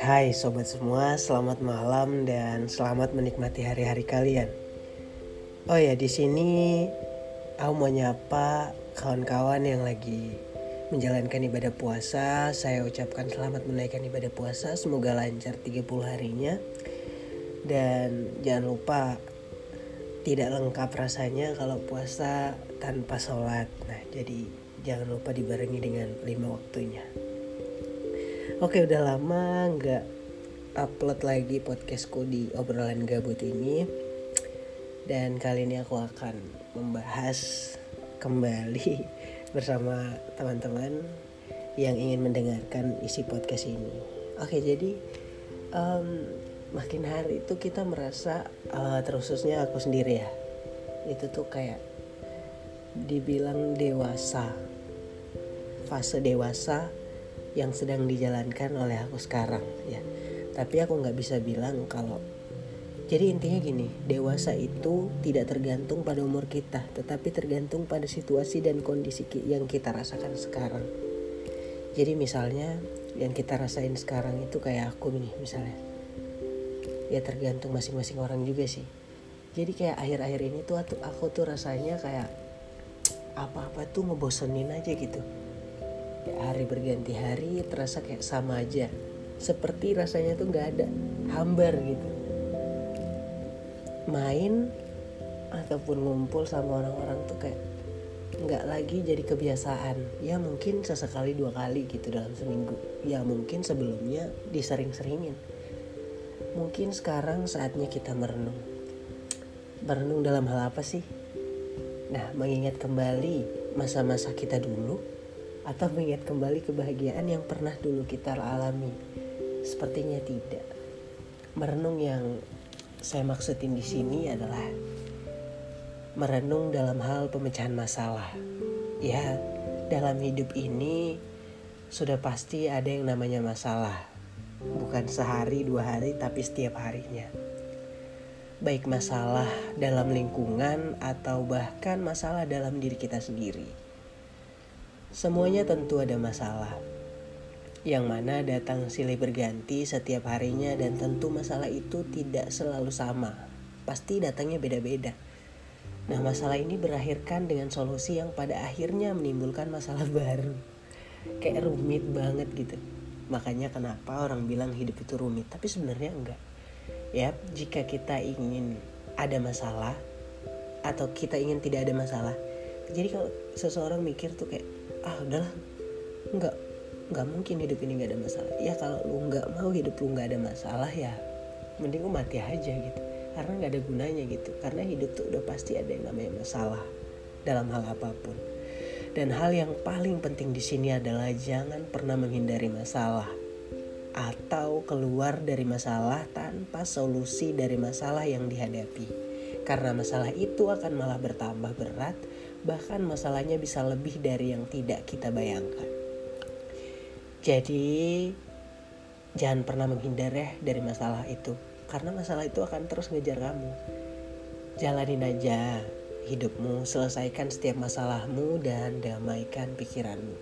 Hai sobat semua, selamat malam dan selamat menikmati hari-hari kalian. Oh ya, di sini aku mau nyapa kawan-kawan yang lagi menjalankan ibadah puasa. Saya ucapkan selamat menaikkan ibadah puasa, semoga lancar 30 harinya. Dan jangan lupa tidak lengkap rasanya kalau puasa tanpa sholat. Nah, jadi jangan lupa dibarengi dengan lima waktunya. Oke udah lama nggak upload lagi podcastku di obrolan gabut ini dan kali ini aku akan membahas kembali bersama teman-teman yang ingin mendengarkan isi podcast ini. Oke jadi um, makin hari itu kita merasa uh, terkhususnya aku sendiri ya itu tuh kayak dibilang dewasa fase dewasa yang sedang dijalankan oleh aku sekarang ya. Tapi aku nggak bisa bilang kalau jadi intinya gini dewasa itu tidak tergantung pada umur kita tetapi tergantung pada situasi dan kondisi yang kita rasakan sekarang. Jadi misalnya yang kita rasain sekarang itu kayak aku nih misalnya. Ya tergantung masing-masing orang juga sih. Jadi kayak akhir-akhir ini tuh aku tuh rasanya kayak apa-apa tuh ngebosenin aja gitu hari berganti hari terasa kayak sama aja. Seperti rasanya tuh nggak ada hambar gitu. Main ataupun ngumpul sama orang-orang tuh kayak nggak lagi jadi kebiasaan. Ya mungkin sesekali dua kali gitu dalam seminggu. Ya mungkin sebelumnya disering-seringin. Mungkin sekarang saatnya kita merenung. Merenung dalam hal apa sih? Nah mengingat kembali masa-masa kita dulu atau mengingat kembali kebahagiaan yang pernah dulu kita alami? Sepertinya tidak. Merenung yang saya maksudin di sini adalah merenung dalam hal pemecahan masalah. Ya, dalam hidup ini sudah pasti ada yang namanya masalah. Bukan sehari dua hari tapi setiap harinya. Baik masalah dalam lingkungan atau bahkan masalah dalam diri kita sendiri Semuanya tentu ada masalah, yang mana datang silih berganti setiap harinya dan tentu masalah itu tidak selalu sama. Pasti datangnya beda-beda. Nah masalah ini berakhirkan dengan solusi yang pada akhirnya menimbulkan masalah baru. Kayak rumit banget gitu. Makanya kenapa orang bilang hidup itu rumit, tapi sebenarnya enggak. Ya, jika kita ingin ada masalah atau kita ingin tidak ada masalah. Jadi kalau seseorang mikir tuh kayak ah udahlah nggak nggak mungkin hidup ini nggak ada masalah. Ya kalau lu nggak mau hidup lu nggak ada masalah ya mending lu mati aja gitu. Karena nggak ada gunanya gitu. Karena hidup tuh udah pasti ada yang namanya masalah dalam hal apa pun. Dan hal yang paling penting di sini adalah jangan pernah menghindari masalah atau keluar dari masalah tanpa solusi dari masalah yang dihadapi karena masalah itu akan malah bertambah berat bahkan masalahnya bisa lebih dari yang tidak kita bayangkan. Jadi jangan pernah menghindar ya dari masalah itu karena masalah itu akan terus ngejar kamu. Jalanin aja hidupmu, selesaikan setiap masalahmu dan damaikan pikiranmu.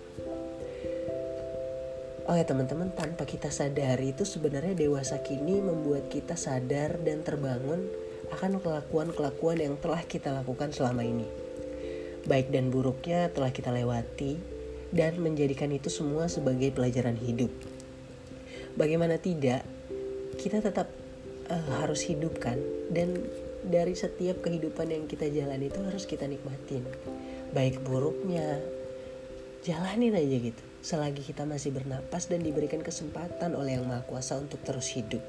Oh ya teman-teman, tanpa kita sadari itu sebenarnya dewasa kini membuat kita sadar dan terbangun akan kelakuan-kelakuan yang telah kita lakukan selama ini baik dan buruknya telah kita lewati dan menjadikan itu semua sebagai pelajaran hidup. Bagaimana tidak, kita tetap uh, harus hidupkan dan dari setiap kehidupan yang kita jalani itu harus kita nikmatin. Baik buruknya, jalanin aja gitu. Selagi kita masih bernapas dan diberikan kesempatan oleh Yang Maha Kuasa untuk terus hidup.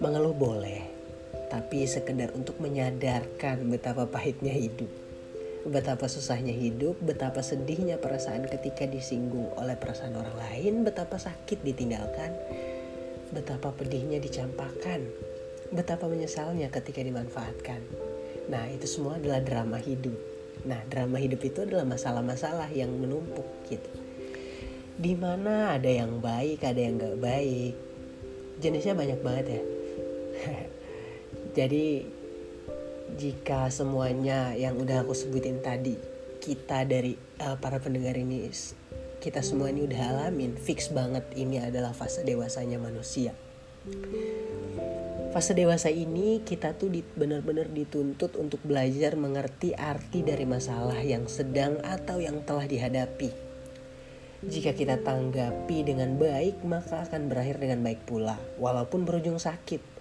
Mengeluh boleh, tapi sekedar untuk menyadarkan betapa pahitnya hidup betapa susahnya hidup, betapa sedihnya perasaan ketika disinggung oleh perasaan orang lain, betapa sakit ditinggalkan, betapa pedihnya dicampakkan, betapa menyesalnya ketika dimanfaatkan. Nah, itu semua adalah drama hidup. Nah, drama hidup itu adalah masalah-masalah yang menumpuk gitu. Di mana ada yang baik, ada yang gak baik. Jenisnya banyak banget ya. Jadi jika semuanya yang udah aku sebutin tadi kita dari uh, para pendengar ini kita semua ini udah alamin, fix banget ini adalah fase dewasanya manusia. Fase dewasa ini kita tuh di, benar-benar dituntut untuk belajar mengerti arti dari masalah yang sedang atau yang telah dihadapi. Jika kita tanggapi dengan baik, maka akan berakhir dengan baik pula, walaupun berujung sakit.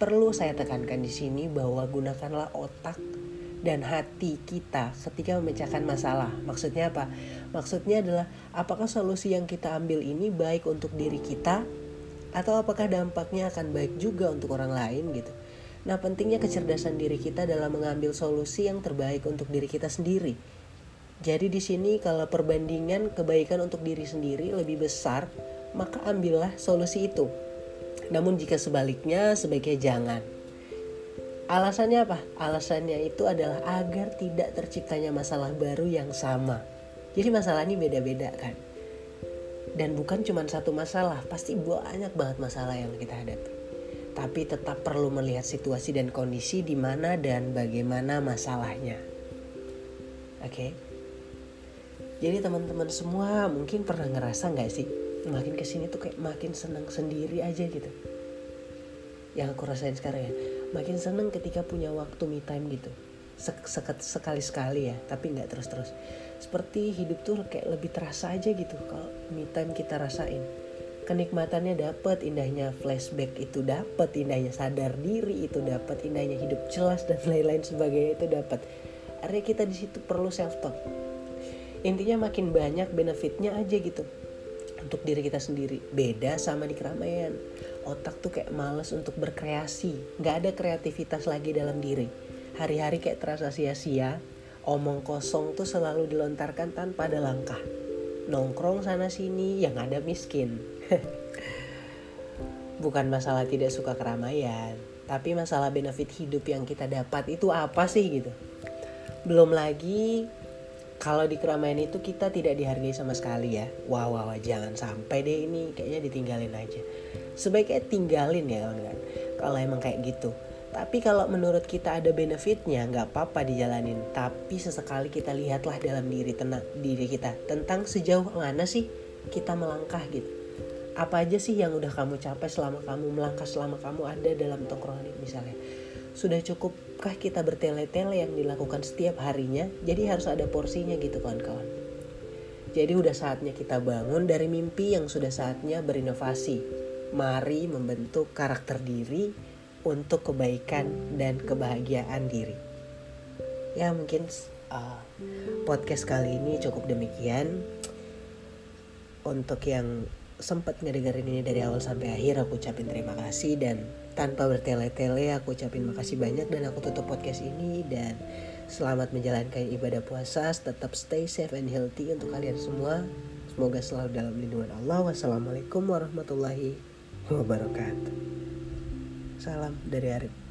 Perlu saya tekankan di sini bahwa gunakanlah otak dan hati kita ketika memecahkan masalah. Maksudnya apa? Maksudnya adalah apakah solusi yang kita ambil ini baik untuk diri kita atau apakah dampaknya akan baik juga untuk orang lain gitu. Nah, pentingnya kecerdasan diri kita dalam mengambil solusi yang terbaik untuk diri kita sendiri. Jadi di sini kalau perbandingan kebaikan untuk diri sendiri lebih besar, maka ambillah solusi itu. Namun jika sebaliknya, sebaiknya jangan. Alasannya apa? Alasannya itu adalah agar tidak terciptanya masalah baru yang sama. Jadi masalah ini beda-beda kan dan bukan cuma satu masalah pasti banyak banget masalah yang kita hadapi tapi tetap perlu melihat situasi dan kondisi di mana dan bagaimana masalahnya oke okay? jadi teman-teman semua mungkin pernah ngerasa nggak sih makin ke sini tuh kayak makin senang sendiri aja gitu. Yang aku rasain sekarang ya makin seneng ketika punya waktu me time gitu. Sekali-sekali ya tapi nggak terus-terus. Seperti hidup tuh kayak lebih terasa aja gitu kalau me time kita rasain. Kenikmatannya dapat indahnya flashback itu dapat indahnya sadar diri itu dapat indahnya hidup jelas dan lain-lain sebagainya itu dapat artinya kita di situ perlu self talk intinya makin banyak benefitnya aja gitu untuk diri kita sendiri beda sama di keramaian otak tuh kayak males untuk berkreasi nggak ada kreativitas lagi dalam diri hari-hari kayak terasa sia-sia, omong kosong tuh selalu dilontarkan tanpa ada langkah. Nongkrong sana sini yang ada miskin. Bukan masalah tidak suka keramaian, tapi masalah benefit hidup yang kita dapat itu apa sih gitu. Belum lagi kalau di keramaian itu kita tidak dihargai sama sekali ya. Wah, wah, wah jangan sampai deh ini kayaknya ditinggalin aja. Sebaiknya tinggalin ya kawan-kawan. Kalau emang kayak gitu tapi kalau menurut kita ada benefitnya, nggak apa-apa dijalanin. Tapi sesekali kita lihatlah dalam diri tenang diri kita tentang sejauh mana sih kita melangkah gitu. Apa aja sih yang udah kamu capai selama kamu melangkah selama kamu ada dalam tongkrongan ini misalnya. Sudah cukupkah kita bertele-tele yang dilakukan setiap harinya? Jadi harus ada porsinya gitu kawan-kawan. Jadi udah saatnya kita bangun dari mimpi yang sudah saatnya berinovasi. Mari membentuk karakter diri untuk kebaikan dan kebahagiaan diri. Ya mungkin uh, podcast kali ini cukup demikian. Untuk yang sempat ngedengerin ini dari awal sampai akhir aku ucapin terima kasih dan tanpa bertele-tele aku ucapin makasih banyak dan aku tutup podcast ini dan selamat menjalankan ibadah puasa tetap stay safe and healthy untuk kalian semua. Semoga selalu dalam lindungan Allah. Wassalamualaikum warahmatullahi wabarakatuh. Salam dari Arif.